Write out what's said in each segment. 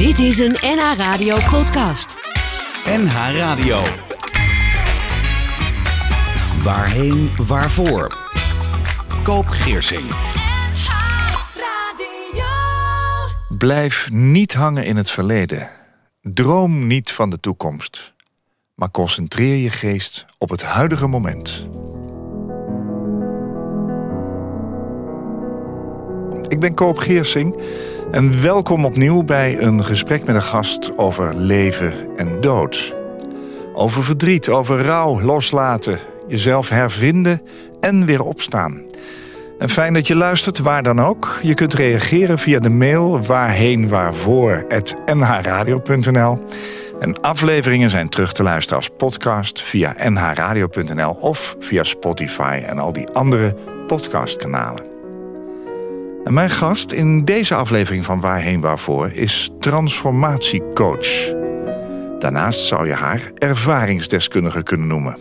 Dit is een NH Radio podcast. NH Radio. Waarheen, waarvoor? Koop Geersing. Blijf niet hangen in het verleden. Droom niet van de toekomst. Maar concentreer je geest op het huidige moment. Ik ben Koop Geersing en welkom opnieuw bij een gesprek met een gast over leven en dood. Over verdriet, over rouw, loslaten, jezelf hervinden en weer opstaan. En fijn dat je luistert, waar dan ook. Je kunt reageren via de mail waarheen. En afleveringen zijn terug te luisteren als podcast via nhradio.nl of via Spotify en al die andere podcastkanalen. En mijn gast in deze aflevering van Waarheen Waarvoor is transformatiecoach. Daarnaast zou je haar ervaringsdeskundige kunnen noemen.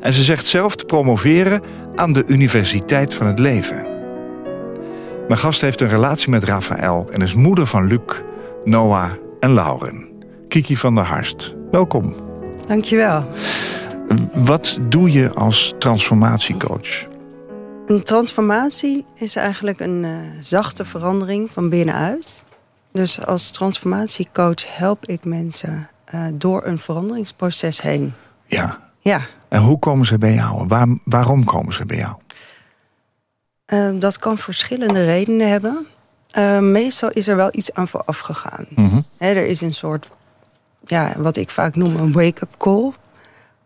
En ze zegt zelf te promoveren aan de Universiteit van het Leven. Mijn gast heeft een relatie met Raphaël en is moeder van Luc, Noah en Lauren. Kiki van der Harst, welkom. Dankjewel. Wat doe je als transformatiecoach? Een transformatie is eigenlijk een uh, zachte verandering van binnenuit. Dus als transformatiecoach help ik mensen uh, door een veranderingsproces heen. Ja. Ja. En hoe komen ze bij jou? Waar, waarom komen ze bij jou? Uh, dat kan verschillende redenen hebben. meestal is er wel iets aan vooraf gegaan. Mm er is een soort, ja, wat ik vaak noem een wake-up call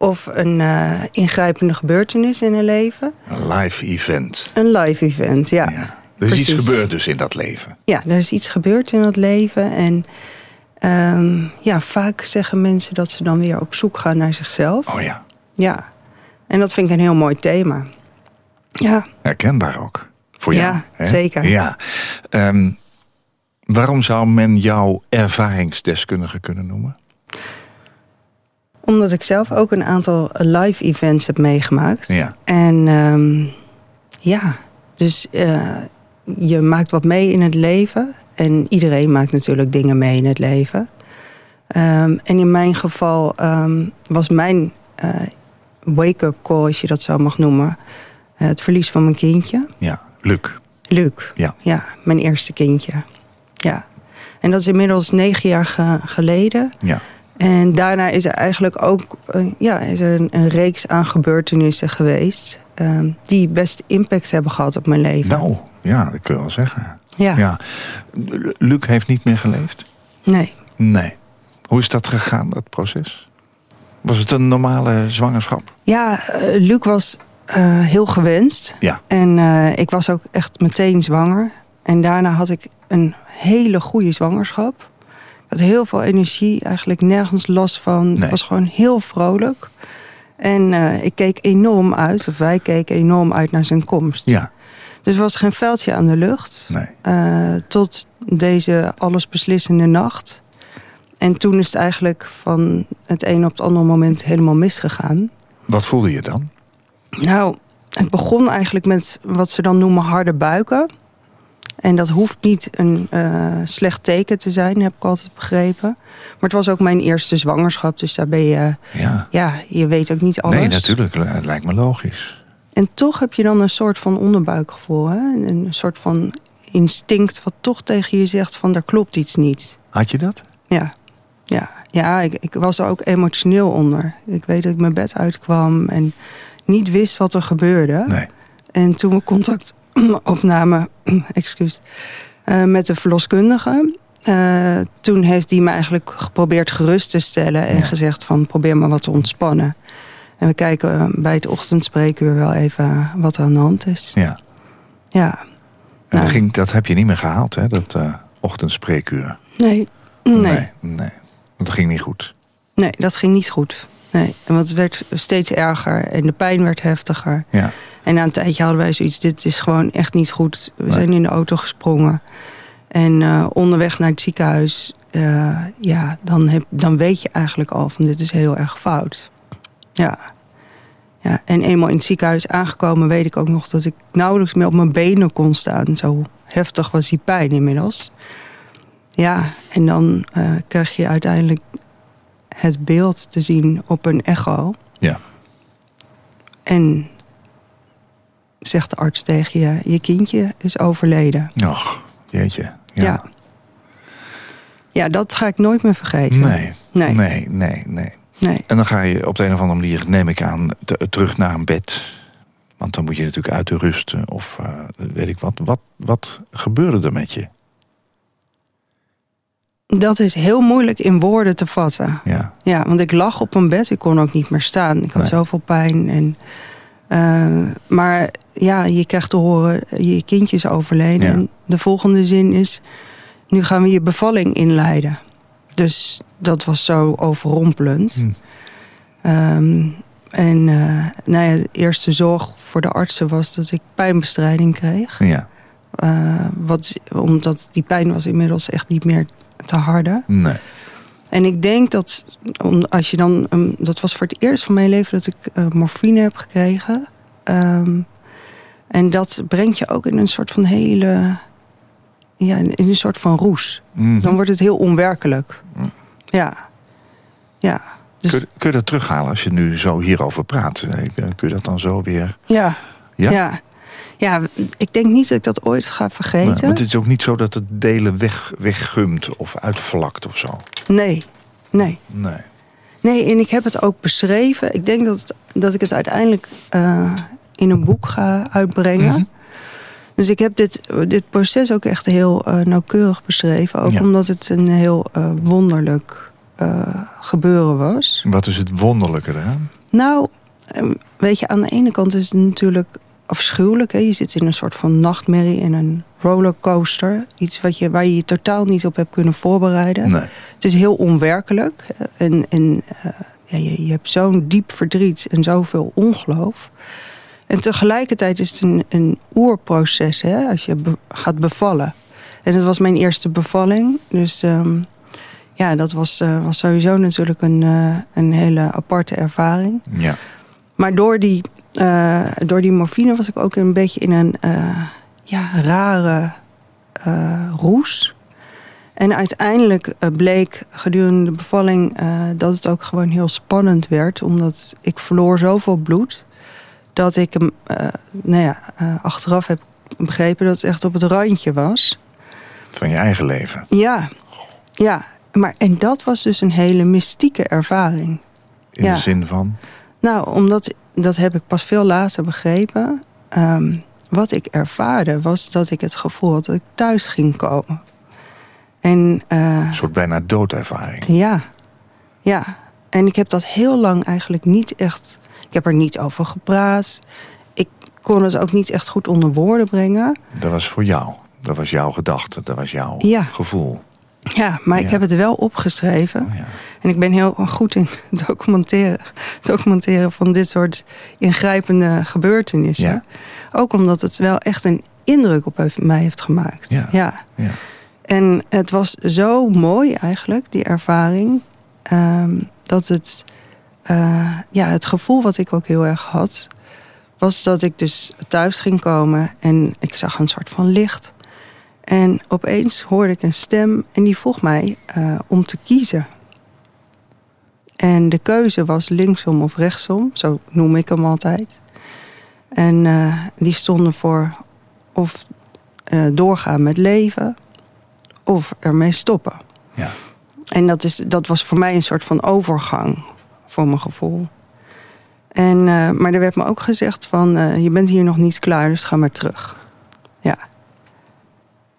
of een uh, ingrijpende gebeurtenis in een leven. Een live event. Een live event, ja. ja. Er is Precies. iets gebeurd dus in dat leven. Ja, er is iets gebeurd in dat leven. En um, ja, vaak zeggen mensen dat ze dan weer op zoek gaan naar zichzelf. Oh ja. Ja. En dat vind ik een heel mooi thema. Ja. Herkenbaar ook. Voor jou. Ja, hè? zeker. Ja. Um, waarom zou men jou ervaringsdeskundige kunnen noemen? Omdat ik zelf ook een aantal live events heb meegemaakt. Ja. En um, ja, dus uh, je maakt wat mee in het leven. En iedereen maakt natuurlijk dingen mee in het leven. Um, en in mijn geval um, was mijn uh, wake-up call, als je dat zo mag noemen... Uh, het verlies van mijn kindje. Ja, Luc. Luc, ja. ja, mijn eerste kindje. Ja. En dat is inmiddels negen jaar ge geleden. Ja. En daarna is er eigenlijk ook uh, ja, is er een, een, reeks aan gebeurtenissen geweest... Uh, die best impact hebben gehad op mijn leven. Nou, ja, dat kun je wel zeggen. Ja. ja. Luc heeft niet meer geleefd? Nee. Nee. Hoe is dat gegaan, dat proces? Was het een normale zwangerschap? Ja, uh, Luc was uh, heel gewenst. Ja. En uh, ik was ook echt meteen zwanger. En daarna had ik een hele goede zwangerschap. Had heel veel energie, eigenlijk nergens last van. Nee. Was gewoon heel vrolijk. En uh, ik keek enorm uit, of wij keken enorm uit naar zijn komst. Ja. Dus er was geen veldje aan de lucht. Nee. Uh, tot deze allesbeslissende nacht. En toen is het eigenlijk van het een op het andere moment helemaal misgegaan. Wat voelde je dan? Nou, het begon eigenlijk met wat ze dan noemen harde buiken. En dat hoeft niet een uh, slecht teken te zijn, heb ik altijd begrepen. Maar het was ook mijn eerste zwangerschap, dus daar ben je... Ja, ja je weet ook niet alles. Nee, natuurlijk. Het lijkt me logisch. En toch heb je dan een soort van onderbuikgevoel. Hè? Een soort van instinct wat toch tegen je zegt van daar klopt iets niet. Had je dat? Ja, ja. ja ik, ik was er ook emotioneel onder. Ik weet dat ik mijn bed uitkwam en niet wist wat er gebeurde. Nee. En toen we contact opnamen, excuus, uh, met de verloskundige. Uh, toen heeft hij me eigenlijk geprobeerd gerust te stellen en Ja. gezegd van probeer maar wat te ontspannen. En we kijken bij het ochtendspreekuur wel even wat er aan de hand is. Ja. Ja, En Nou. dat, ging, dat heb je niet meer gehaald, hè? Dat uh, ochtendspreekuur. nee, nee, nee, nee. nee. Want dat ging niet goed. dat ging niet goed. Nee, want het werd steeds erger en de pijn werd heftiger. Ja. En na een tijdje hadden wij zoiets, dit is gewoon echt niet goed. We Nee. zijn in de auto gesprongen. En uh, onderweg naar het ziekenhuis, uh, ja, dan, heb, dan weet je eigenlijk al van dit is heel erg fout. Ja. ja. En eenmaal in het ziekenhuis aangekomen weet ik ook nog dat ik nauwelijks meer op mijn benen kon staan. Zo heftig was die pijn inmiddels. Ja, en dan eh, krijg je uiteindelijk het beeld te zien op een echo. Ja. En zegt de arts tegen je, je kindje is overleden. Och, jeetje. Ja. Ja. Ja, dat ga ik nooit meer vergeten. Nee. Nee. Nee, nee, nee. Nee. En dan ga je op de een of andere manier, neem ik aan, te- terug naar een bed. Want dan moet je natuurlijk uit de rusten of eh, weet ik wat. wat. Wat gebeurde er met je? Dat is heel moeilijk in woorden te vatten. Ja, Ja, want ik lag op een bed. Ik kon ook niet meer staan. Ik had Nee. zoveel pijn. En, eh, maar ja, je krijgt te horen, je kindje is overleden. Ja. En de volgende zin is, nu gaan we je bevalling inleiden. Dus dat was zo overrompelend. Hm. Ehm, en eh, nou ja, de eerste zorg voor de artsen was dat ik pijnbestrijding kreeg. ja. Eh, wat, omdat die pijn was inmiddels echt niet meer te harde. Nee. En ik denk dat om, als je dan. um, dat was voor het eerst van mijn leven dat ik eh, morfine heb gekregen. Ehm, en dat brengt je ook in een soort van hele. Ja, in een soort van roes. Mhm. Dan wordt het heel onwerkelijk. Mm. Ja. Ja. Dus kun, kun je dat terughalen als je nu zo hierover praat? Eh, Kun je dat dan zo weer... ja. Ja? ja. Ja, ik denk niet dat ik dat ooit ga Nee, vergeten. want het is ook niet zo dat het delen weg, weggumt of uitvlakt of zo. Nee, nee. Nee. Nee, en ik heb het ook beschreven. Ik denk dat, het- dat ik het uiteindelijk eh, in een boek ga uitbrengen. Mhm. Dus ik heb dit, dit proces ook echt heel eh, nauwkeurig beschreven. Ook Ja. omdat het een heel eh, wonderlijk gebeuren was. Wat is het wonderlijke eraan? Nou, eh, weet je, aan de ene kant is het natuurlijk afschuwelijk. Hè? Je zit in een soort van nachtmerrie in een rollercoaster. Iets wat je, waar je je totaal niet op hebt kunnen voorbereiden. Nee. Het is heel onwerkelijk. En, en eh, ja, je, je hebt zo'n diep verdriet en zoveel ongeloof. En tegelijkertijd is het een, een oerproces hè, als je be- gaat bevallen. En het was mijn eerste bevalling. Dus ehm, ja, dat was, eh, was sowieso natuurlijk een, eh, een hele aparte ervaring. Ja. Maar door die, eh, door die morfine was ik ook een beetje in een eh, ja, rare eh, roes. En uiteindelijk bleek gedurende de bevalling dat het ook gewoon heel spannend werd. Omdat ik verloor zoveel bloed. Dat ik hem, nou ja, achteraf heb begrepen dat het echt op het randje was. Van je eigen leven. Ja, ja. Maar, en dat was dus een hele mystieke ervaring. In Ja. de zin van... Nou, omdat, dat heb ik pas veel later begrepen. Ehm, wat ik ervaarde was dat ik het gevoel had dat ik thuis ging komen. En eh, Een soort bijna doodervaring. ja, ja. En ik heb dat heel lang eigenlijk niet echt... Ik heb er niet over gepraat. Ik kon het ook niet echt goed onder woorden brengen. Dat was voor jou. Dat was jouw gedachte. Dat was jouw Ja. gevoel. Ja, maar ik heb het wel opgeschreven. Oh ja. En ik ben heel goed in documenteren, documenteren van dit soort ingrijpende gebeurtenissen. Ja. Ook omdat het wel echt een indruk op mij heeft gemaakt. Ja. En het was zo mooi eigenlijk, die ervaring. ehm, dat het, eh, ja, het gevoel wat ik ook heel erg had, was dat ik dus thuis ging komen en ik zag een soort van licht. En opeens hoorde ik een stem en die vroeg mij eh, om te kiezen. En de keuze was linksom of rechtsom, zo noem ik hem altijd. En eh, die stonden voor of eh, doorgaan met leven of ermee stoppen. Ja. En dat, is, dat was voor mij een soort van overgang, voor mijn gevoel. En, maar er werd me ook gezegd van, je bent hier nog niet klaar, dus ga maar terug.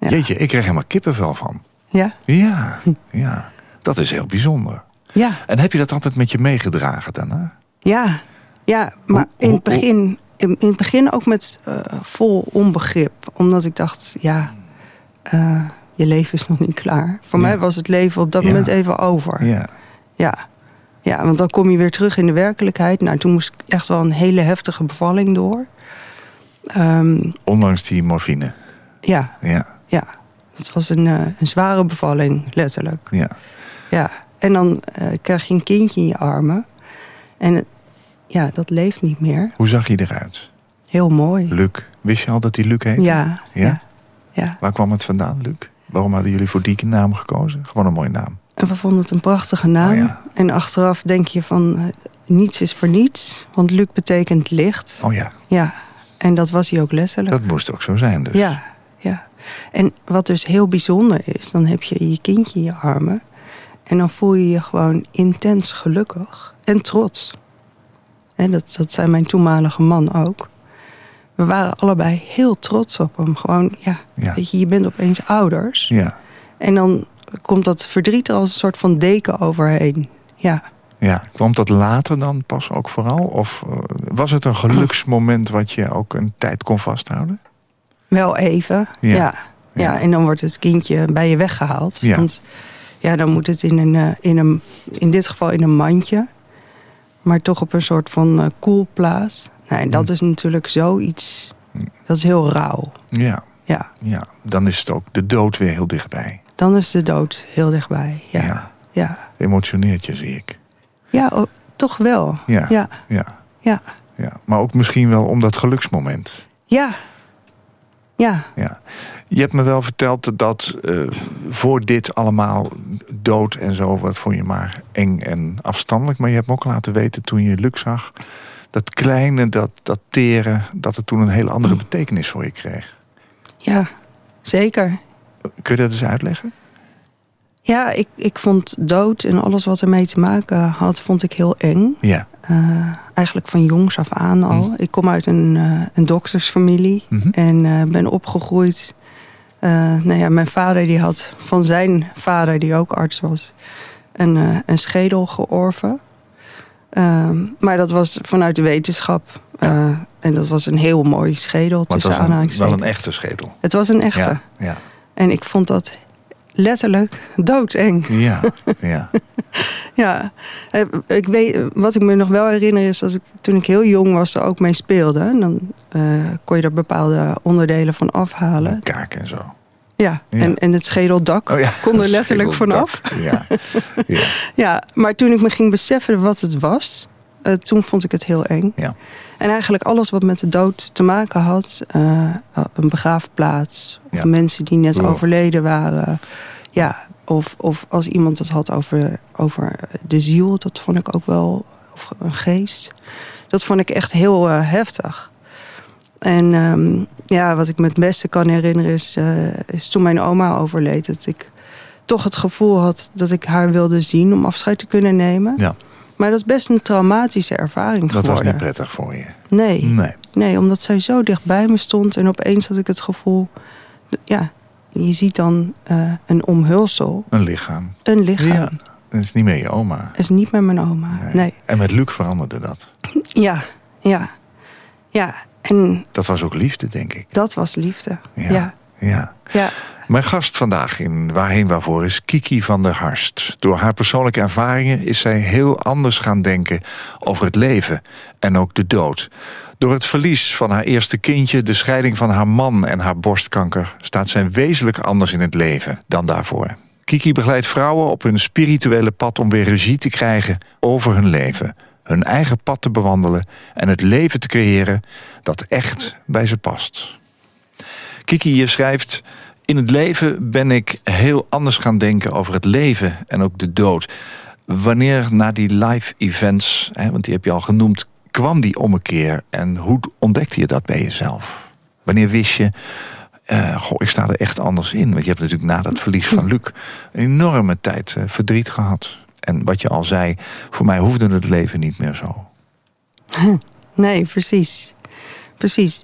Ja. Jeetje, ik kreeg helemaal kippenvel van. Ja? Ja, ja. Dat is heel bijzonder. Ja. En heb je dat altijd met je meegedragen daarna? Ja, ja maar in het begin, in, in het begin ook met eh, vol onbegrip. Omdat ik dacht, ja, eh, je leven is nog niet klaar. Voor Ja. mij was het leven op dat Ja. moment even over. Ja. Ja. ja, want dan kom je weer terug in de werkelijkheid. Nou, toen moest ik echt wel een hele heftige bevalling door. Ehm, Ondanks die morfine. ja, Ja, ja. Het was een, eh, een zware bevalling, letterlijk. ja. Ja, en dan eh, krijg je een kindje in je armen. En het- ja, dat leeft niet meer. Hoe zag hij eruit? Heel mooi. Luc. Wist je al dat hij Luc heette? Ja, Ja? ja. ja. Waar kwam het vandaan, Luc? Waarom hadden jullie voor die naam gekozen? Gewoon een mooie naam. En we vonden het een prachtige naam. Oh ja. En achteraf denk je van eh, niets is voor niets. Want Luc betekent licht. Oh ja, Ja, en dat was hij ook letterlijk. dat moest ook zo zijn dus. Ja. En wat dus heel bijzonder is, dan heb je je kindje in je armen. En dan voel je je gewoon intens gelukkig en trots. En dat, dat zei mijn toenmalige man ook. We waren allebei heel trots op hem. Gewoon, ja, Ja. weet je, je bent opeens ouders. Ja, En dan komt dat verdriet er als een soort van deken overheen. Ja, ja. Kwam dat later dan pas ook vooral? Of eh, was het een geluksmoment wat je ook een tijd kon vasthouden? Wel even. Ja. Ja. Ja. en dan wordt het kindje bij je weggehaald. Ja. Want ja, dan moet het in, een, eh, in, een, in dit geval in een mandje. Maar toch op een soort van eh koelplaats. En dat Hm. is natuurlijk zoiets... Hm. Dat is heel rauw. Ja, Ja, ja. Dan is het ook de dood weer heel dichtbij. dan is de dood heel dichtbij. Ja, Ja. ja. ja. Emotioneert je, zie ik. oh, toch wel. Ja, Ja, ja, ja. ja. Maar ook misschien wel om dat geluksmoment. Ja. Ja. Ja. Je hebt me wel verteld dat eh, voor dit allemaal dood en zo, wat vond je maar eng en afstandelijk. Maar je hebt me ook laten weten toen je Luc zag, dat kleine, dat, dat tere, dat het toen een hele andere betekenis voor je kreeg. Ja, zeker. Kun je dat eens uitleggen? Ja, ik, ik vond dood en alles wat ermee te maken had, vond ik heel eng. Ja. Eh, eigenlijk van jongs af aan al. Mhm. Ik kom uit een, eh, een doktersfamilie Mhm. en eh, ben opgegroeid. Nou ja, mijn vader die had van zijn vader, die ook arts was, een, een schedel georven. Ehm, maar dat was vanuit de wetenschap. En dat was een heel mooi schedel Want tussen dat is een, wel een echte schedel. Het was een echte. Ja, ja, En ik vond dat letterlijk doodeng. ja, ja. Ja, Eh, ik weet, wat ik me nog wel herinner is dat ik toen ik heel jong was er ook mee speelde. En dan eh, kon je er bepaalde onderdelen van afhalen. Kaak en zo. Ja, Ja. En, en het schedeldak Oh ja, kon er letterlijk vanaf. Ja, ja, Ja, maar toen ik me ging beseffen wat het was, eh, toen vond ik het heel eng. ja. En eigenlijk alles wat met de dood te maken had, eh, een begraafplaats, of Ja. mensen die net Oh. overleden waren. Ja, of, of als iemand het had over, over de ziel, dat vond ik ook wel, of een geest. Dat vond ik echt heel eh, heftig. En ehm, ja, wat ik me het beste kan herinneren is, eh, is toen mijn oma overleed. Dat ik toch het gevoel had dat ik haar wilde zien om afscheid te kunnen nemen. Ja. Maar dat is best een traumatische ervaring Dat geworden. was niet prettig voor je. Nee, Nee. nee, omdat zij zo dicht bij me stond en opeens had ik het gevoel, ja, je ziet dan eh, een omhulsel, Een lichaam. een lichaam. Ja. Dat is niet meer je oma. is niet met mijn oma. Nee. En met Luc veranderde dat. Ja, ja, ja. En Dat was ook liefde, denk ik. dat was liefde. Ja. Ja, Ja. ja. Mijn gast vandaag in Waarheen Waarvoor is Kiki van der Harst. Door haar persoonlijke ervaringen is zij heel anders gaan denken over het leven en ook de dood. Door het verlies van haar eerste kindje, de scheiding van haar man en haar borstkanker staat zij wezenlijk anders in het leven dan daarvoor. Kiki begeleidt vrouwen op hun spirituele pad om weer regie te krijgen over hun leven, hun eigen pad te bewandelen en het leven te creëren dat echt bij ze past. Kiki, je schrijft... In het leven ben ik heel anders gaan denken over het leven en ook de dood. Wanneer na die live events, hè, want die heb je al genoemd... kwam die ommekeer en hoe ontdekte je dat bij jezelf? Wanneer wist je, eh, goh, ik sta er echt anders in? Want je hebt natuurlijk na dat verlies van Luc... een enorme tijd eh, verdriet gehad. En wat je al zei, voor mij hoefde het leven niet meer zo. Nee, precies. Precies.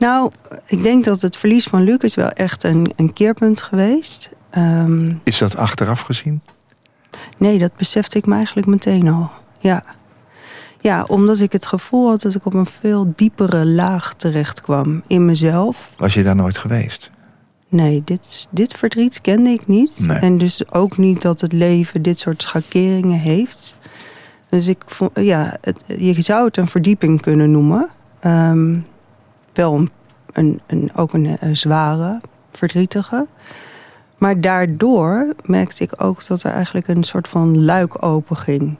Nou, ik denk dat het verlies van Lucas wel echt een, een keerpunt geweest. Ehm, Is dat achteraf gezien? nee, dat besefte ik me eigenlijk meteen al. Ja. Ja, omdat ik het gevoel had dat ik op een veel diepere laag terecht kwam in mezelf. Was je daar nooit geweest? Nee, dit, dit verdriet kende ik niet. Nee. En dus ook niet dat het leven dit soort schakeringen heeft. Dus ik vond, ja, het, je zou het een verdieping kunnen noemen. Ehm, wel een, een, ook een, eh, zware, verdrietige. Maar daardoor merkte ik ook dat er eigenlijk een soort van luik open ging.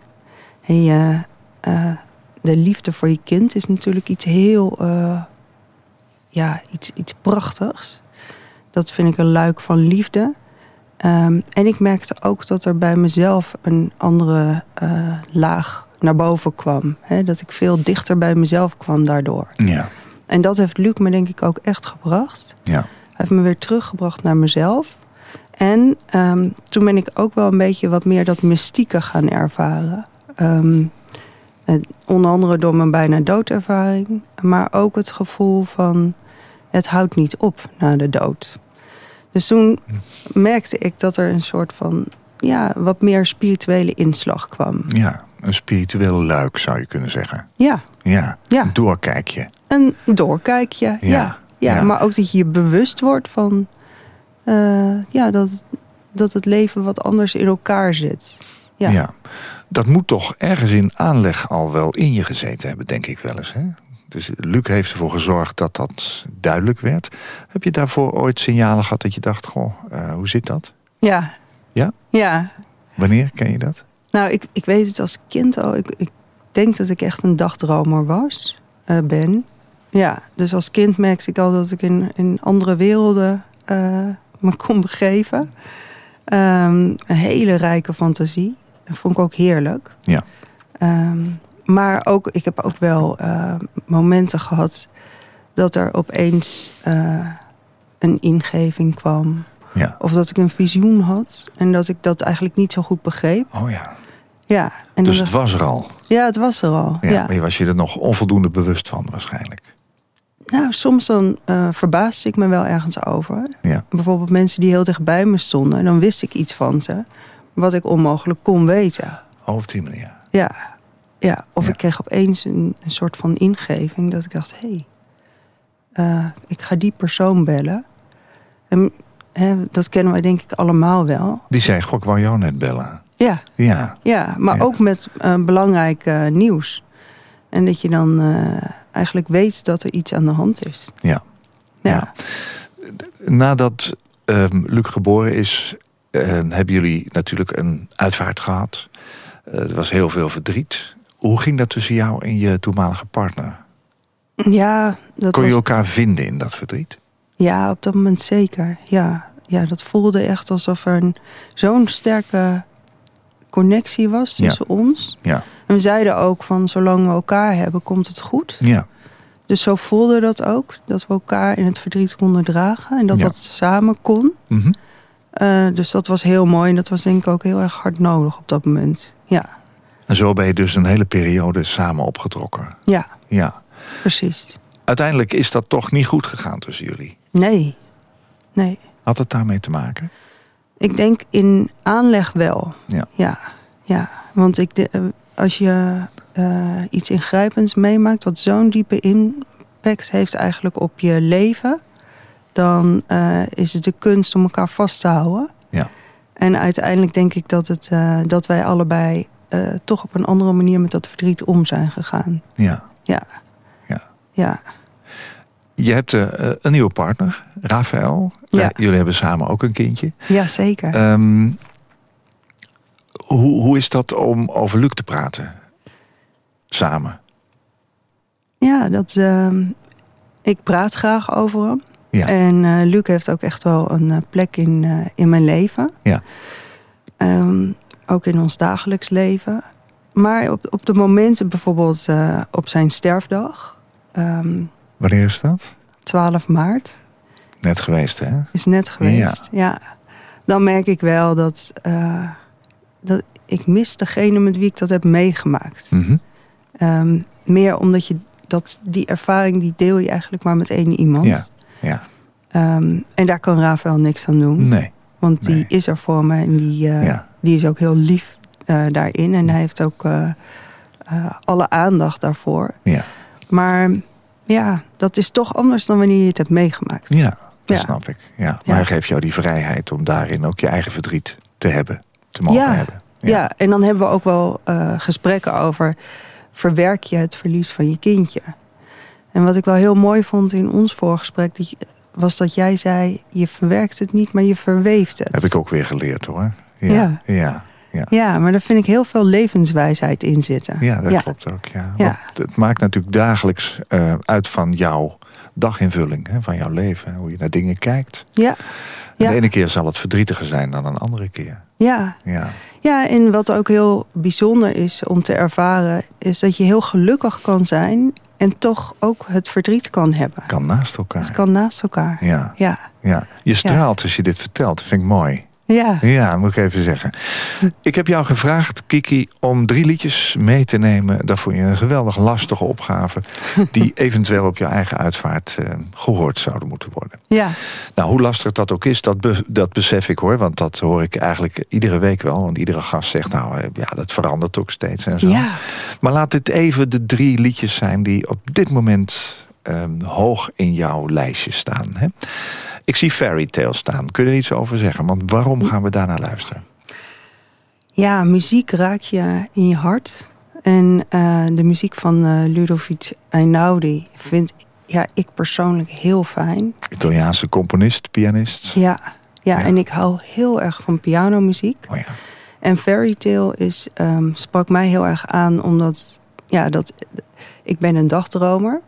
En eh, de liefde voor je kind is natuurlijk iets heel, eh, ja, iets, iets prachtigs. Dat vind ik een luik van liefde. Ehm, en ik merkte ook dat er bij mezelf een andere laag naar boven kwam. Hè? Dat ik veel dichter bij mezelf kwam daardoor. Ja. En dat heeft Luc me denk ik ook echt gebracht. Ja. Hij heeft me weer teruggebracht naar mezelf. En ehm, toen ben ik ook wel een beetje wat meer dat mystieke gaan ervaren. Ehm, onder andere door mijn bijna doodervaring. Maar ook het gevoel van het houdt niet op na de dood. Dus toen merkte ik dat er een soort van ja, wat meer spirituele inslag kwam. Ja, een spiritueel luik zou je kunnen zeggen. Ja, Ja, Ja. een doorkijkje. een doorkijkje. Ja. Ja. ja. maar ook dat je je bewust wordt van eh, ja, dat, dat het leven wat anders in elkaar zit. Ja. Ja. Dat moet toch ergens in aanleg al wel in je gezeten hebben, denk ik wel eens. Hè? Dus Luc heeft ervoor gezorgd dat dat duidelijk werd. Heb je daarvoor ooit signalen gehad dat je dacht, goh, eh, hoe zit dat? Ja. Ja? Ja. Wanneer ken je dat? Nou, ik, ik weet het als kind al. Ik, ik denk dat ik echt een dagdromer was, eh, ben. Ja, dus als kind merkte ik al dat ik in, in andere werelden eh, me kon begeven. Ehm, een hele rijke fantasie. Dat vond ik ook heerlijk. Ja. Ehm, maar ook, ik heb ook wel eh, momenten gehad dat er opeens een ingeving kwam. Ja. Of dat ik een visioen had en dat ik dat eigenlijk niet zo goed begreep. Oh ja. Ja, en Dus het was er al. ja, het was er al. Ja, Ja. Maar je was je er nog onvoldoende bewust van waarschijnlijk. Nou, soms dan eh verbaasde ik me wel ergens over. Ja. Bijvoorbeeld mensen die heel dichtbij me stonden. Dan wist ik iets van ze. Wat ik onmogelijk kon weten. Oh, op die manier. Ja. ja. Of Ja. ik kreeg opeens een, een soort van ingeving. Dat ik dacht, hé, hey, eh, ik ga die persoon bellen. En hè, dat kennen wij denk ik allemaal wel. Die zei, goh, ik wou jou net bellen. Ja, Ja. ja maar Ja. ook met eh, belangrijk eh, nieuws. En dat je dan eh, eigenlijk weet dat er iets aan de hand is. Ja. Ja. Ja. Nadat ehm, Luc geboren is, eh, hebben jullie natuurlijk een uitvaart gehad. Eh, er was heel veel verdriet. Hoe ging dat tussen jou en je toenmalige partner? Ja, dat Kon je was, elkaar vinden in dat verdriet? ja, op dat moment zeker. Ja, ja dat voelde echt alsof er een- zo'n sterke connectie was Ja. tussen ons. Ja. En we zeiden ook van zolang we elkaar hebben, komt het goed. Ja. Dus zo voelde dat ook. Dat we elkaar in het verdriet konden dragen. En dat Ja. dat samen kon. Mhm. Eh, dus dat was heel mooi. En dat was denk ik ook heel erg hard nodig op dat moment. Ja, En zo ben je dus een hele periode samen opgetrokken. ja Ja. precies. Uiteindelijk is dat toch niet goed gegaan tussen jullie. Nee, nee. Had het daarmee te maken? Ik denk in aanleg wel. Ja. Ja, ja. want ik de, als je eh, iets ingrijpends meemaakt... wat zo'n diepe impact heeft eigenlijk op je leven... dan eh, is het de kunst om elkaar vast te houden. Ja. En uiteindelijk denk ik dat, het, eh, dat wij allebei... toch op een andere manier met dat verdriet om zijn gegaan. Ja. Ja. Ja. Ja, Je hebt eh, een nieuwe partner, Rafael. Ja. Eh, jullie hebben samen ook een kindje. ja zeker. Ehm, hoe, hoe is dat om over Luc te praten? Samen. Ja, dat, ehm, ik praat graag over hem. Ja. En eh, Luc heeft ook echt wel een eh, plek in, eh, in mijn leven. Ja. Ehm, ook in ons dagelijks leven. Maar op, op de momenten bijvoorbeeld eh, op zijn sterfdag, Wanneer is dat? 12 maart, Net geweest, hè? is net geweest. Ja. Dan merk ik wel dat, eh, dat ik mis degene met wie ik dat heb meegemaakt. Mhm. Ehm, meer omdat je dat, die ervaring die deel je eigenlijk maar met één iemand. Ja. Ja. Ehm, en daar kan Rafael niks aan doen. Nee. Want die nee. is er voor me en die, eh, Ja. die is ook heel lief eh, daarin. En hij heeft ook alle aandacht daarvoor. Ja. Maar ja, dat is toch anders dan wanneer je het hebt meegemaakt. Ja, dat Ja. snap ik. Ja. Maar Ja. hij geeft jou die vrijheid om daarin ook je eigen verdriet te hebben. Te mogen Ja. hebben. Ja. en dan hebben we ook wel eh, gesprekken over... verwerk je het verlies van je kindje? En wat ik wel heel mooi vond in ons voorgesprek... Dat je, was dat jij zei, je verwerkt het niet, maar je verweeft het. Heb ik ook weer geleerd hoor. Ja. Ja. Ja. Ja. Maar daar vind ik heel veel levenswijsheid in zitten. Ja, dat Ja. klopt ook. Ja. Ja. Het maakt natuurlijk dagelijks eh, uit van jou daginvulling hè, van jouw leven. Hoe je naar dingen kijkt. Ja. En. De ene keer zal het verdrietiger zijn dan een andere keer. Ja. Ja, ja, en wat ook heel bijzonder is om te ervaren... is dat je heel gelukkig kan zijn... en toch ook het verdriet kan hebben. kan naast elkaar. Het kan naast elkaar. Ja, Ja. ja. Je straalt als je dit vertelt. Dat vind ik mooi. Ja. Ja, moet ik even zeggen. Ik heb jou gevraagd, Kiki, om drie liedjes mee te nemen. Dat vond je een geweldig lastige opgave. Die eventueel op je eigen uitvaart eh, gehoord zouden moeten worden. Ja. Nou, hoe lastig dat ook is, dat, be- dat besef ik hoor. Want dat hoor ik eigenlijk iedere week wel. Want iedere gast zegt, nou eh, ja, dat verandert ook steeds en zo. Ja. Maar laat dit even de drie liedjes zijn die op dit moment ehm, hoog in jouw lijstje staan. Hè? Ik zie Fairy Tale staan. Kun je er iets over zeggen? Want waarom gaan we daarnaar luisteren? Ja, muziek raakt je in je hart. En eh, de muziek van eh, Ludovic Einaudi vind ja, ik persoonlijk heel fijn. Italiaanse componist, pianist. Ja, ja, Ja. en ik hou heel erg van pianomuziek. Oh ja. En Fairy Tale is, ehm, sprak mij heel erg aan, omdat ja, dat, ik ben een dagdromer.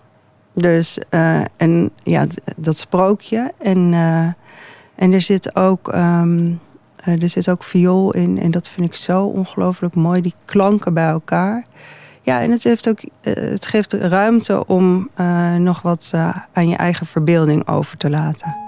Dus, eh, en ja, dat sprookje. En, eh, en er zit ook, eh, er zit ook viool in. En dat vind ik zo ongelooflijk mooi, die klanken bij elkaar. Ja, en het, heeft ook, het geeft ruimte om nog wat aan je eigen verbeelding over te laten.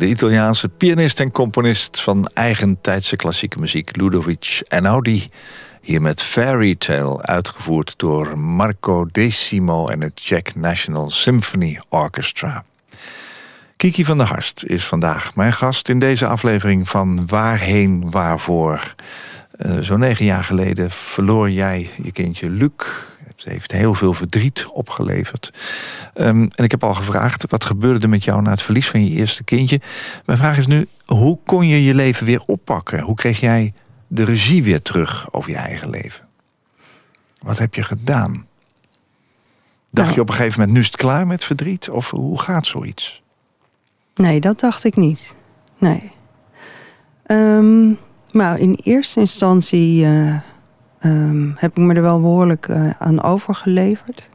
De Italiaanse pianist en componist van eigentijdse klassieke muziek Ludovic Einaudi. Hier met Fairy Tale, uitgevoerd door Marco Decimo en het Czech National Symphony Orchestra. Kiki van der Harst is vandaag mijn gast in deze aflevering van Waarheen Waarvoor. Uh, Zo'n negen jaar geleden verloor jij je kindje Luc. Het heeft heel veel verdriet opgeleverd. Um, en ik heb al gevraagd, wat gebeurde er met jou na het verlies van je eerste kindje? Mijn vraag is nu, hoe kon je je leven weer oppakken? Hoe kreeg jij de regie weer terug over je eigen leven? Wat heb je gedaan? Dacht Nou. je op een gegeven moment, nu is het klaar met verdriet? Of hoe gaat zoiets? Nee, dat dacht ik niet. Nee. Ehm, maar in eerste instantie eh, ehm, heb ik me er wel behoorlijk eh, aan overgeleverd.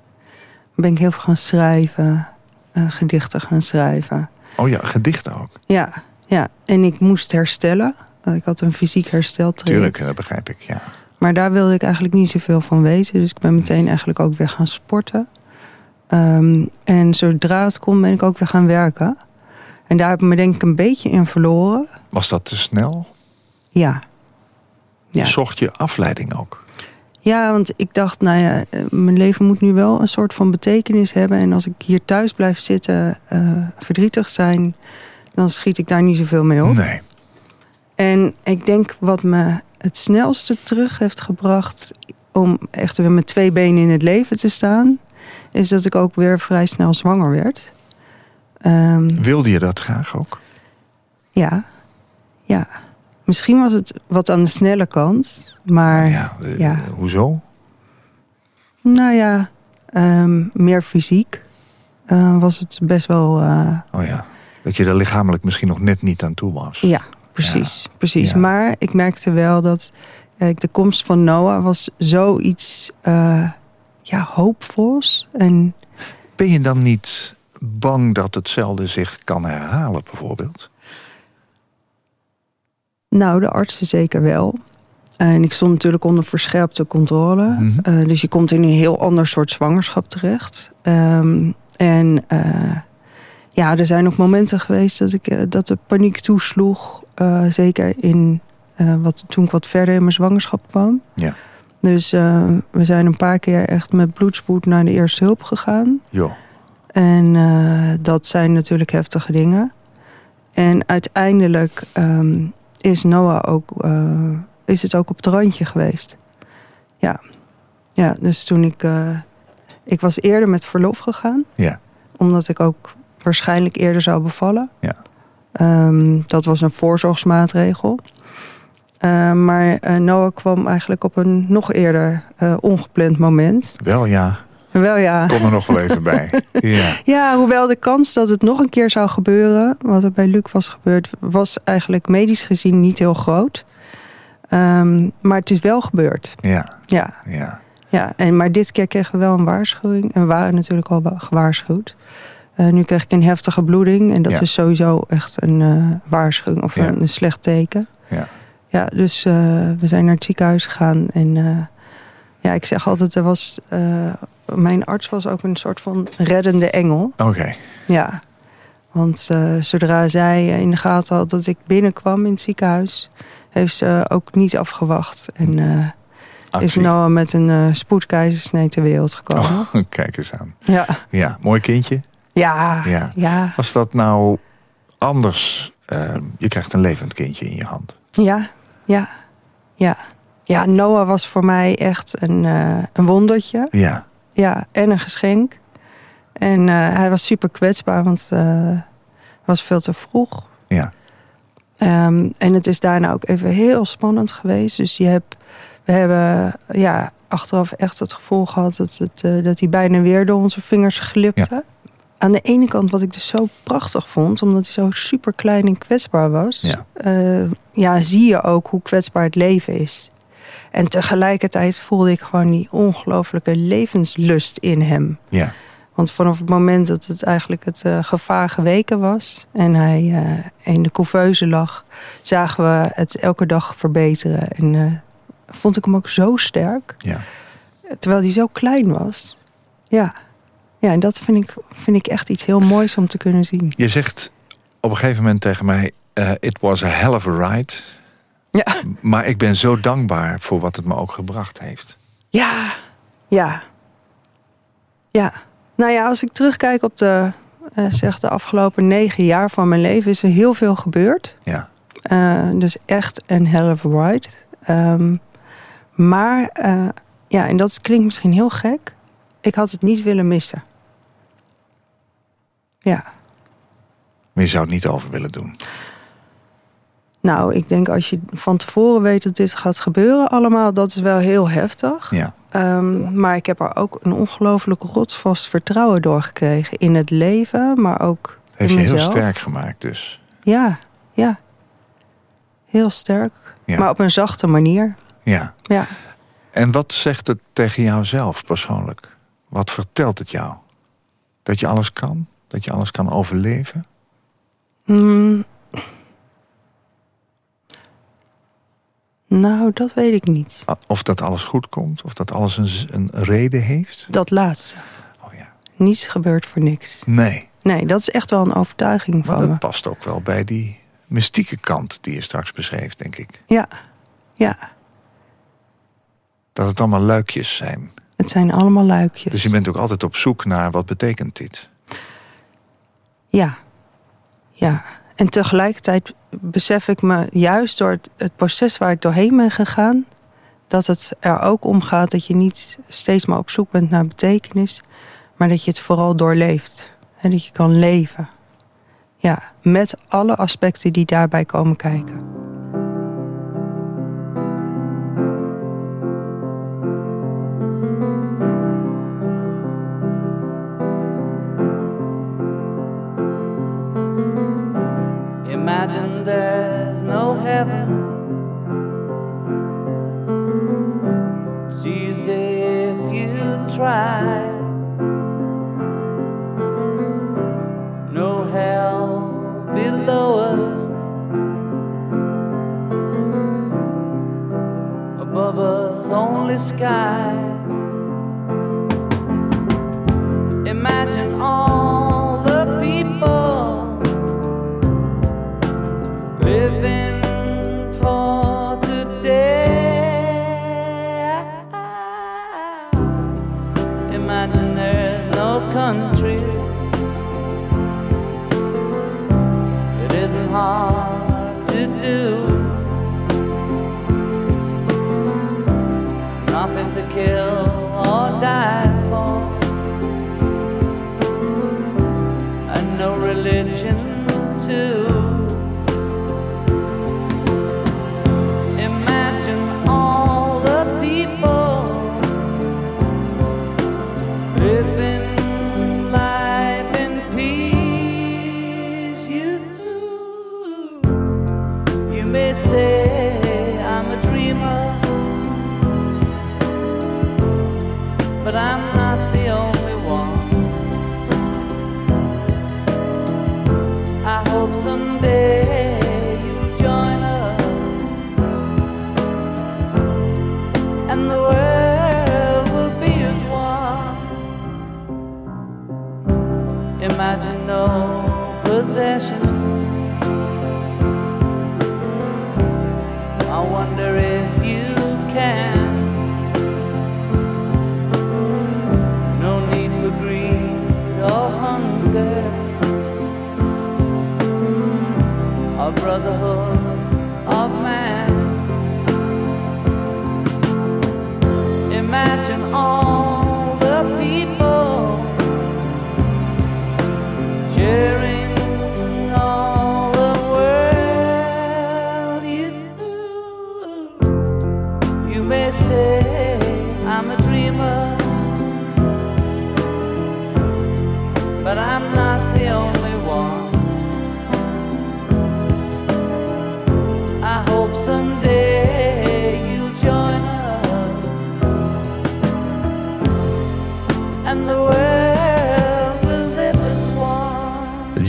Ben ik heel veel gaan schrijven, eh, gedichten gaan schrijven. Oh ja, gedichten ook. Ja, ja, en ik moest herstellen. Eh, Ik had een fysiek hersteltraject. Tuurlijk, dat begrijp ik, ja. Maar daar wilde ik eigenlijk niet zoveel van weten. Dus ik ben meteen eigenlijk ook weer gaan sporten. Ehm, en zodra het kon, ben ik ook weer gaan werken. En daar heb ik me denk ik een beetje in verloren. Was dat te snel? Ja. Ja. Zocht je afleiding ook? ja, want ik dacht, nou ja, eh, mijn leven moet nu wel een soort van betekenis hebben. En als ik hier thuis blijf zitten, eh, verdrietig zijn, dan schiet ik daar niet zoveel mee op. Nee. En ik denk wat me het snelste terug heeft gebracht om echt weer met twee benen in het leven te staan, is dat ik ook weer vrij snel zwanger werd. Ehm, Wilde je dat graag ook? ja, ja. Misschien was het wat aan de snelle kant, maar ja, eh, ja. Hoezo? nou ja, ehm, meer fysiek eh, was het best wel. eh, Oh ja. Dat je er lichamelijk misschien nog net niet aan toe was. Ja, precies. precies. Ja. Maar ik merkte wel dat de komst van Noah was zoiets ja, hoopvols. En Ben je dan niet bang dat hetzelfde zich kan herhalen, bijvoorbeeld? Nou, de artsen zeker wel. En ik stond natuurlijk onder verscherpte controle. Mhm. Eh, dus je komt in een heel ander soort zwangerschap terecht. Ehm, en eh, ja, er zijn ook momenten geweest dat, ik, eh, dat de paniek toesloeg. zeker in, wat, toen ik wat verder in mijn zwangerschap kwam. Ja. Dus we zijn een paar keer echt met bloedspoed naar de eerste hulp gegaan. Jo. En dat zijn natuurlijk heftige dingen. En uiteindelijk ehm, is Noah ook, eh, is het ook op het randje geweest. Ja, ja dus toen ik, eh, ik was eerder met verlof gegaan. Ja. Omdat ik ook waarschijnlijk eerder zou bevallen. Ja. Ehm, dat was een voorzorgsmaatregel. Eh, maar eh, Noah kwam eigenlijk op een nog eerder ongepland moment. Wel ja, Wel ja. kom er nog wel even bij. Ja. Ja, hoewel de kans dat het nog een keer zou gebeuren, wat er bij Luc was gebeurd, was eigenlijk medisch gezien niet heel groot. Ehm, maar het is wel gebeurd. Ja, Ja, ja. ja. En, maar dit keer kregen we wel een waarschuwing. En we waren natuurlijk al wa- gewaarschuwd. Eh, nu kreeg ik een heftige bloeding. En dat Ja. is sowieso echt een eh, waarschuwing of Ja. een, een slecht teken. Ja. Ja, dus eh, we zijn naar het ziekenhuis gegaan. En ja, ik zeg altijd, er was, mijn arts was ook een soort van reddende engel. Oké. Ja, want eh, zodra zij in de gaten had dat ik binnenkwam in het ziekenhuis, heeft ze ook niet afgewacht. En eh, is. Noah met een eh spoedkeizersnee ter wereld gekomen. Oh, kijk eens aan. Ja. Ja, mooi kindje. Ja, Ja. ja, Was dat nou anders? Ehm, je krijgt een levend kindje in je hand. ja, ja, ja. Ja, Noah was voor mij echt een, eh, een wondertje. Ja. Ja, en een geschenk. En eh, hij was super kwetsbaar, want eh, het was veel te vroeg. Ja. Ehm, en het is daarna ook even heel spannend geweest. Dus je hebt, we hebben ja, achteraf echt het gevoel gehad dat, het, eh, dat hij bijna weer door onze vingers glipte. Aan de ene kant wat ik dus zo prachtig vond, omdat hij zo super klein en kwetsbaar was. Ja. eh, ja, zie je ook hoe kwetsbaar het leven is. En tegelijkertijd voelde ik gewoon die ongelooflijke levenslust in hem. Ja. Want vanaf het moment dat het eigenlijk het eh, gevaar geweken was en hij eh, in de couveuse lag, zagen we het elke dag verbeteren. En eh, vond ik hem ook zo sterk, Ja. terwijl hij zo klein was. Ja, ja en dat vind ik, vind ik echt iets heel moois om te kunnen zien. Je zegt op een gegeven moment tegen mij... It was a hell of a ride. Ja. Maar ik ben zo dankbaar voor wat het me ook gebracht heeft. Ja, ja. Ja. Nou ja, als ik terugkijk op de, uh, zeg de afgelopen negen jaar van mijn leven... is er heel veel gebeurd. Ja. Uh, dus echt een hell of a ride. Um, maar, uh, ja, en dat klinkt misschien heel gek... ik had het niet willen missen. Ja. Maar je zou het niet over willen doen? Nou, ik denk als je van tevoren weet dat dit gaat gebeuren allemaal... dat is wel heel heftig. Ja. Um, maar ik heb er ook een ongelooflijk rotsvast vertrouwen doorgekregen... in het leven, maar ook Heeft in je mezelf. heel sterk gemaakt dus? Ja, ja. Heel sterk. Ja. Maar op een zachte manier. Ja. Ja. En wat zegt het tegen jou zelf persoonlijk? Wat vertelt het jou? Dat je alles kan? Dat je alles kan overleven? Mm. Nou, dat weet ik niet. Of dat alles goed komt? Of dat alles een, een reden heeft? Dat laatste. Oh ja. Niets gebeurt voor niks. Nee. Nee, dat is echt wel een overtuiging Maar van me. dat past ook wel bij die mystieke kant die je straks beschreef, denk ik. Ja, ja. Dat het allemaal luikjes zijn. Het zijn allemaal luikjes. Dus je bent ook altijd op zoek naar wat betekent dit. Ja, ja. En tegelijkertijd besef ik me juist door het, proces waar ik doorheen ben gegaan... dat het er ook om gaat dat je niet steeds maar op zoek bent naar betekenis... maar dat je het vooral doorleeft. En dat je kan leven. Ja, met alle aspecten die daarbij komen kijken. the sky.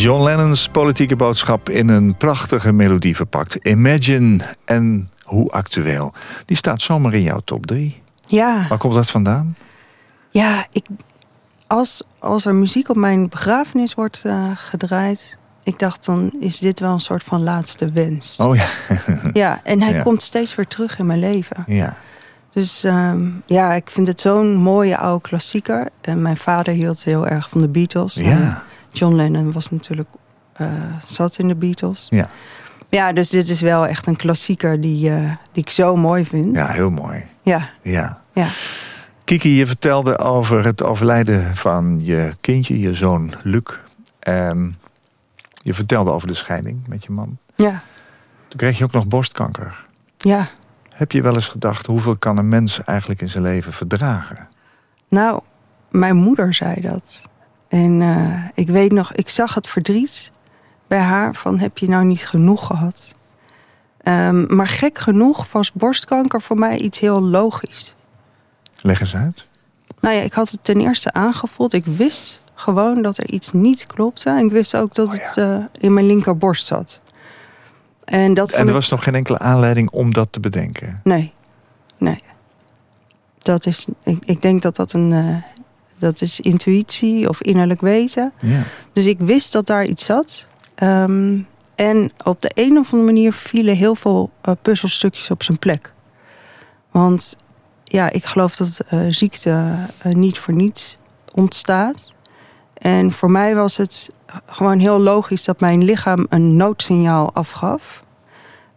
John Lennon's politieke boodschap in een prachtige melodie verpakt. Imagine en hoe actueel. Die staat zomaar in jouw top 3. Ja, Waar komt dat vandaan? ja ik, als, als er muziek op mijn begrafenis wordt eh, gedraaid... ik dacht, dan is dit wel een soort van laatste wens. Oh ja. Ja, en hij Ja. komt steeds weer terug in mijn leven. ja. Dus ehm, ja, ik vind het zo'n mooie oude klassieker. En mijn vader hield heel erg van de Beatles. Ja. John Lennon was natuurlijk eh, zat in de Beatles. Ja. Ja, dus dit is wel echt een klassieker die, eh, die ik zo mooi vind. Ja, heel mooi. Ja, Ja. ja. Kiki, je vertelde over het overlijden van je kindje, je zoon Luc. En je vertelde over de scheiding met je man. ja, Toen kreeg je ook nog borstkanker. ja. Heb je wel eens gedacht, hoeveel kan een mens eigenlijk in zijn leven verdragen? Nou, mijn moeder zei dat. En eh, ik weet nog, ik zag het verdriet bij haar van heb je nou niet genoeg gehad? Ehm, maar gek genoeg was borstkanker voor mij iets heel logisch. Leg eens uit. Nou ja, ik had het ten eerste aangevoeld. Ik wist gewoon dat er iets niet klopte. En ik wist ook dat Oh ja. het eh, in mijn linkerborst zat. En dat En er ik- was nog geen enkele aanleiding om dat te bedenken. Nee, nee. Dat is, ik, ik denk dat dat een, eh, dat is intuïtie of innerlijk weten. Ja. Dus ik wist dat daar iets zat. Ehm, en op de een of andere manier vielen heel veel eh, puzzelstukjes op zijn plek. Want ja, ik geloof dat eh, ziekte eh, niet voor niets ontstaat. En voor mij was het gewoon heel logisch dat mijn lichaam een noodsignaal afgaf.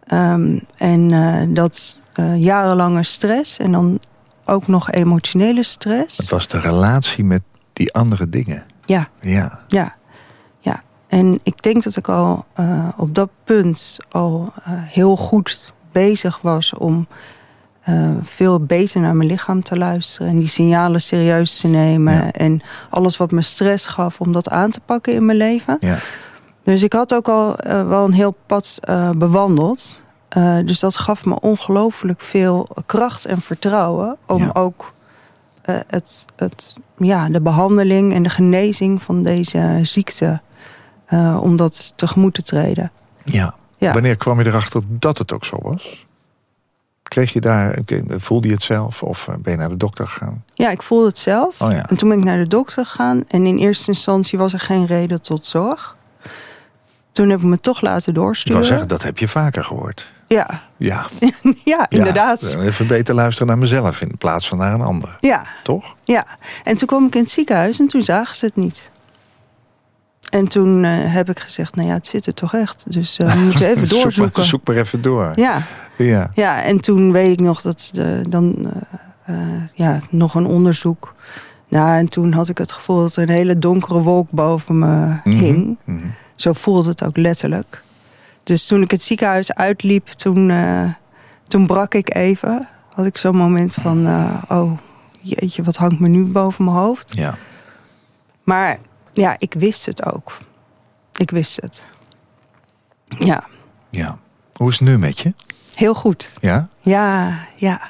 Ehm, en dat jarenlange stress en dan ook nog emotionele stress. Het was de relatie met die andere dingen. Ja, Ja. ja, ja. En ik denk dat ik al eh, op dat punt al eh, heel goed bezig was om eh, veel beter naar mijn lichaam te luisteren. En die signalen serieus te nemen. Ja. En alles wat me stress gaf, om dat aan te pakken in mijn leven. Ja. Dus ik had ook al wel een heel pad bewandeld. Eh, dus dat gaf me ongelooflijk veel kracht en vertrouwen. Om Ja. ook eh, het, het, ja, de behandeling en de genezing van deze ziekte. eh, om dat tegemoet te treden. ja. Ja. Wanneer kwam je erachter dat het ook zo was? Kreeg je daar, voelde je het zelf of ben je naar de dokter gegaan? Ja, ik voelde het zelf. Oh ja. En toen ben ik naar de dokter gegaan. En in eerste instantie was er geen reden tot zorg. Toen heb ik me toch laten Ik wou doorsturen. zeggen, dat heb je vaker gehoord. Ja, Ja, ja, inderdaad. Ja, even beter luisteren naar mezelf in plaats van naar een ander. Ja, Toch? Ja, en toen kwam ik in het ziekenhuis en toen zagen ze het niet. En toen eh, heb ik gezegd, nou ja, het zit er toch echt. Dus eh, we moeten even Zoek maar- doorzoeken. Zoek maar even door. Ja, Ja. ja, en toen weet ik nog dat de, dan eh, ja, nog een onderzoek. Nou, en toen had ik het gevoel dat er een hele donkere wolk boven me Mhm. hing. Mhm. Zo voelde het ook letterlijk. Dus toen ik het ziekenhuis uitliep, toen, eh, toen brak ik even. Had ik zo'n moment van, eh, oh jeetje, wat hangt me nu boven mijn hoofd? Ja. Maar ja, ik wist het ook. Ik wist het. Ja, ja. Hoe is het nu met je? heel goed. Ja? Ja, ja.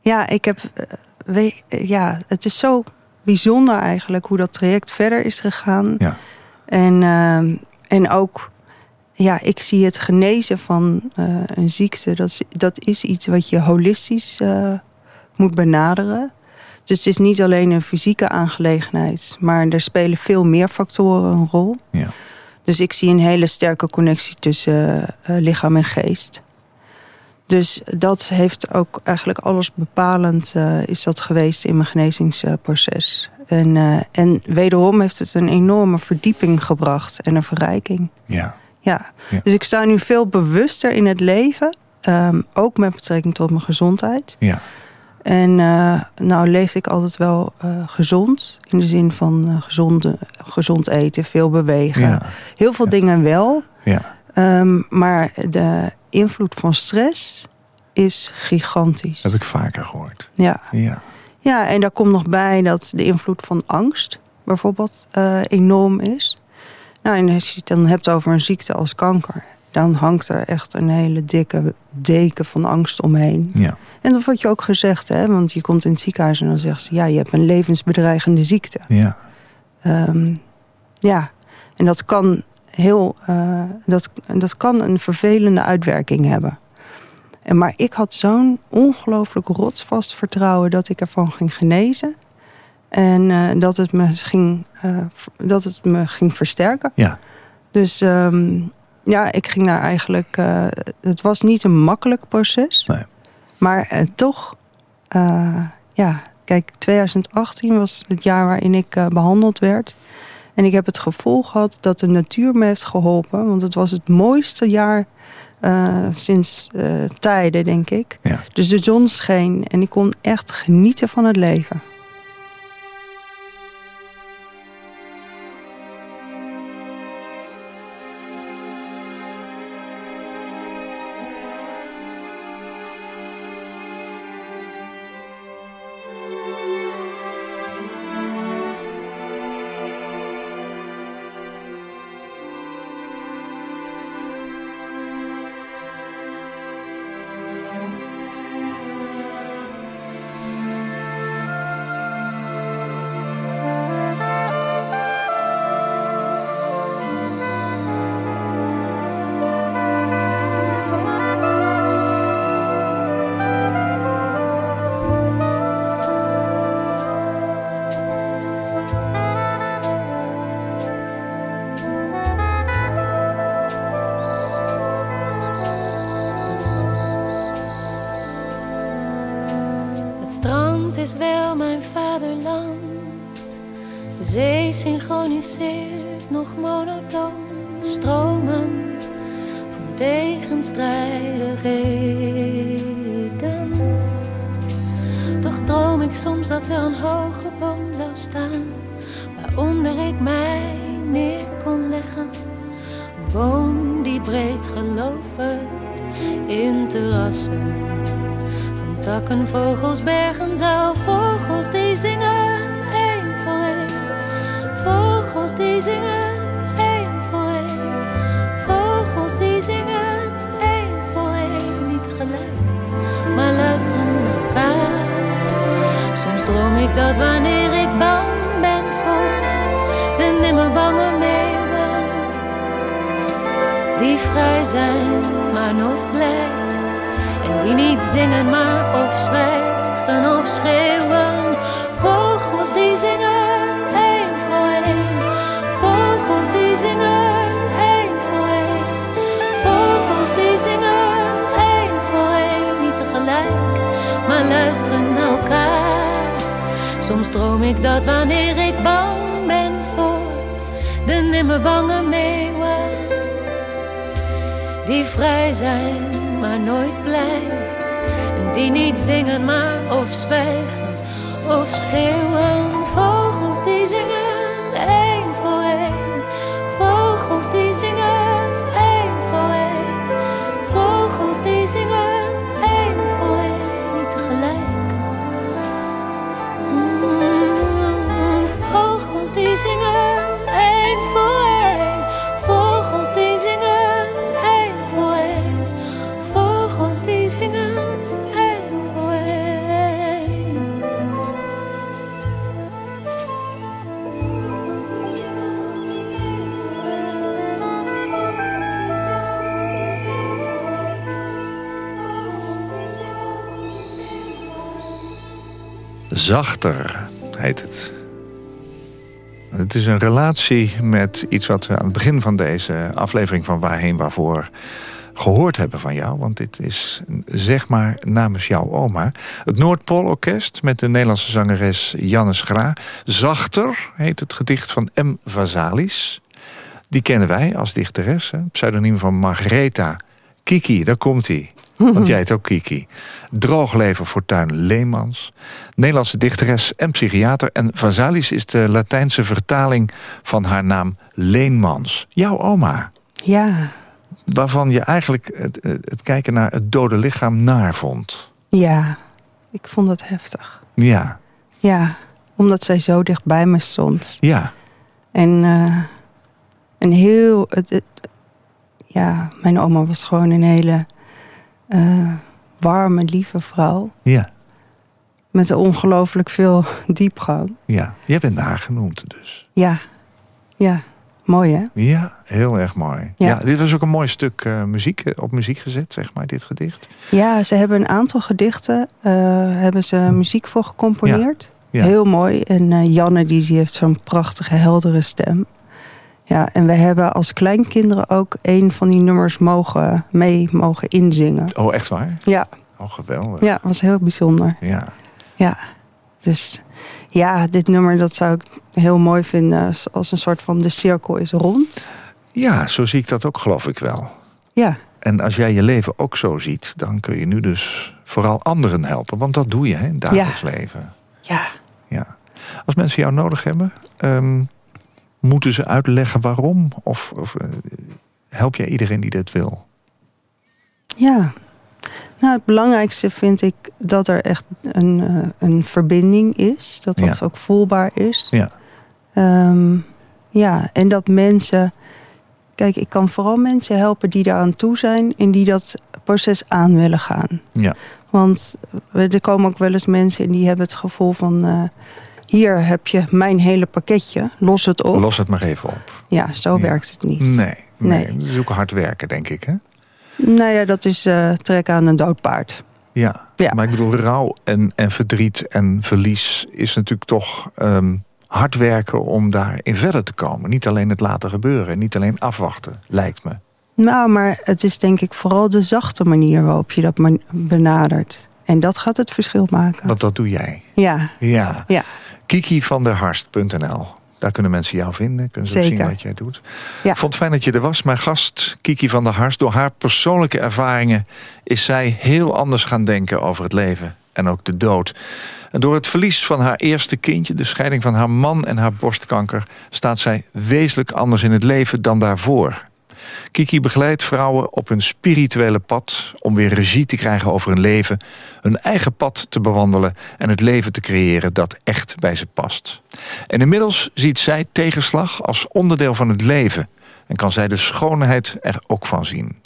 Ja, ik heb. eh, we- ja, het is zo bijzonder eigenlijk hoe dat traject verder is gegaan. Ja. En, ehm, en ook, ja, ik zie het genezen van eh, een ziekte. Dat is, dat is iets wat je holistisch eh, moet benaderen. Dus het is niet alleen een fysieke aangelegenheid, maar er spelen veel meer factoren een rol. Ja. Dus ik zie een hele sterke connectie tussen eh, lichaam en geest. Dus dat heeft ook eigenlijk alles bepalend is dat geweest in mijn genezingsproces. En, en wederom heeft het een enorme verdieping gebracht en een verrijking. Ja. Ja. Ja. Dus ik sta nu veel bewuster in het leven. ehm, ook met betrekking tot mijn gezondheid. Ja. En eh, nou leefde ik altijd wel eh, gezond. In de zin van eh, gezonde, gezond eten, veel bewegen. Ja. Heel veel Ja. dingen wel. Ja. Ehm, maar de invloed van stress is gigantisch. Heb ik vaker gehoord. Ja. Ja. ja, en daar komt nog bij dat de invloed van angst bijvoorbeeld enorm is. Nou, en als je het dan hebt over een ziekte als kanker... dan hangt er echt een hele dikke deken van angst omheen. Ja. En dat wordt je ook gezegd, hè? want je komt in het ziekenhuis en dan zegt ze... ja, je hebt een levensbedreigende ziekte. Ja. Ehm, ja, en dat kan heel, eh, dat, dat kan een vervelende uitwerking hebben. En, maar ik had zo'n ongelooflijk rotsvast vertrouwen dat ik ervan ging genezen. En eh, dat, het me ging, eh, dat het me ging versterken. Ja. Dus ehm, ja, ik ging daar eigenlijk... eh, het was niet een makkelijk proces. Nee. Maar toch, ja, kijk, 2018 was het jaar waarin ik eh, behandeld werd. En ik heb het gevoel gehad dat de natuur me heeft geholpen. Want het was het mooiste jaar sinds tijden, denk ik. Ja. Dus de zon scheen en ik kon echt genieten van het leven. Nog monotoon stromen van tegenstrijdigheden. Toch droom ik soms dat er een hoge boom zou staan, waaronder ik mij neer kon leggen. Een boom die breed geloverd in terrassen van takken, vogels, bergen, zou Die zingen, één voor één. Vogels die zingen, één voor één. Niet tegelijk, maar luisteren naar elkaar. Soms droom ik dat wanneer ik bang ben voor de nimmer bange meeuwen. Die vrij zijn, maar nooit blij. En die niet zingen, maar of zwijgen of schreeuwen. Soms droom ik dat wanneer ik bang ben voor de nimmer bange meeuwen die vrij zijn, maar nooit blij. En die niet zingen, maar of zwijgen of schreeuwen. Zachter heet het. Het is een relatie met iets wat we aan het begin van deze aflevering van Waarheen Waarvoor gehoord hebben van jou. Want dit is, zeg maar, namens jouw oma. Het Noordpoolorkest met de Nederlandse zangeres Jannes Gra. Zachter heet het gedicht van M. Vazalis. Die kennen wij als dichteres. Pseudoniem van Margaretha. Kiki, daar komt hij. Want jij heet ook Kiki. Droogleven Fortuin Leemans. Nederlandse dichteres en psychiater. En Vazalis is de Latijnse vertaling van haar naam Leenmans. Jouw oma. Ja, Waarvan je eigenlijk het, het kijken naar het dode lichaam naar vond. ja. Ik vond het heftig. Ja, Ja, omdat zij zo dicht bij me stond. ja, En, eh, een heel... Het, het- ja, mijn oma was gewoon een hele eh, warme, lieve vrouw. ja, Met ongelooflijk veel diepgang. ja. Jij bent haar genoemd dus. Ja, ja. Mooi hè? Ja, heel erg mooi. Ja. Ja. dit was ook een mooi stuk eh, muziek, eh, op muziek gezet, zeg maar, dit gedicht. Ja, ze hebben een aantal gedichten, hebben ze muziek voor gecomponeerd. Ja. Heel mooi. En Janne die, die heeft zo'n prachtige, heldere stem. Ja, en we hebben als kleinkinderen ook een van die nummers mogen, mee mogen inzingen. Oh, echt waar? Ja, Oh, geweldig. ja, was heel bijzonder. Ja. Ja, dus ja, dit nummer dat zou ik heel mooi vinden als- een soort van de cirkel is rond. Ja, zo zie ik dat ook, geloof ik wel. Ja, En als jij je leven ook zo ziet, dan kun je nu dus vooral anderen helpen. Want dat doe je hè, in het dagelijks leven. ja. Ja. Als mensen jou nodig hebben, ehm, moeten ze uitleggen waarom? Of, of eh, help jij iedereen die dit wil? Ja. Nou, het belangrijkste vind ik dat er echt een, eh, een verbinding is. Dat dat Ja. ook voelbaar is. Ja. Ehm, ja, en dat mensen... Kijk, ik kan vooral mensen helpen die daaraan toe zijn... en die dat proces aan willen gaan. Ja. Want er komen ook wel eens mensen... en die hebben het gevoel van... eh, hier heb je mijn hele pakketje, los het op. Los het maar even op. Ja, zo Ja. werkt het niet. Nee, nee. Nee. Dat is ook hard werken, denk ik. Hè? Nou ja, dat is eh trekken aan een dood paard. Ja. Ja. maar ik bedoel, rouw en, en verdriet en verlies is natuurlijk toch ehm, hard werken om daarin verder te komen. Niet alleen het laten gebeuren, niet alleen afwachten, lijkt me. Nou, maar het is denk ik vooral de zachte manier waarop je dat benadert. En dat gaat het verschil maken. Want dat doe jij. Ja, Ja. ja, Kiki van der Harst.nl. Daar kunnen mensen jou vinden. Kunnen ze zien wat jij doet. Ja. Ik vond het fijn dat je er was. Mijn gast, Kiki van der Harst. Door haar persoonlijke ervaringen is zij heel anders gaan denken over het leven. En ook de dood. En door het verlies van haar eerste kindje, de scheiding van haar man en haar borstkanker, staat zij wezenlijk anders in het leven dan daarvoor. Kiki begeleidt vrouwen op hun spirituele pad om weer regie te krijgen over hun leven, hun eigen pad te bewandelen en het leven te creëren dat echt bij ze past. En inmiddels ziet zij tegenslag als onderdeel van het leven en kan zij de schoonheid er ook van zien.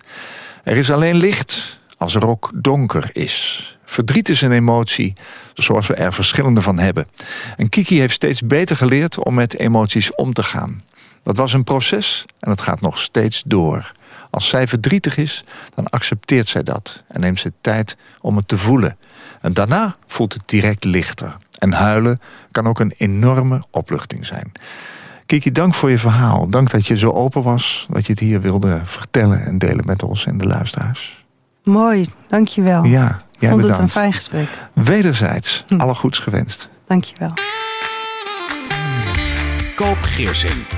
Er is alleen licht als er ook donker is. Verdriet is een emotie, zoals we er verschillende van hebben. En Kiki heeft steeds beter geleerd om met emoties om te gaan. Dat was een proces en het gaat nog steeds door. Als zij verdrietig is, dan accepteert zij dat en neemt ze tijd om het te voelen. En daarna voelt het direct lichter. En huilen kan ook een enorme opluchting zijn. Kiki, dank voor je verhaal. Dank dat je zo open was, dat je het hier wilde vertellen en delen met ons en de luisteraars. mooi. Dankjewel. Ja, Ik jij vond het bedankt. een fijn gesprek. Wederzijds, Hm. alle goeds gewenst. Dankjewel. Koop Geersing.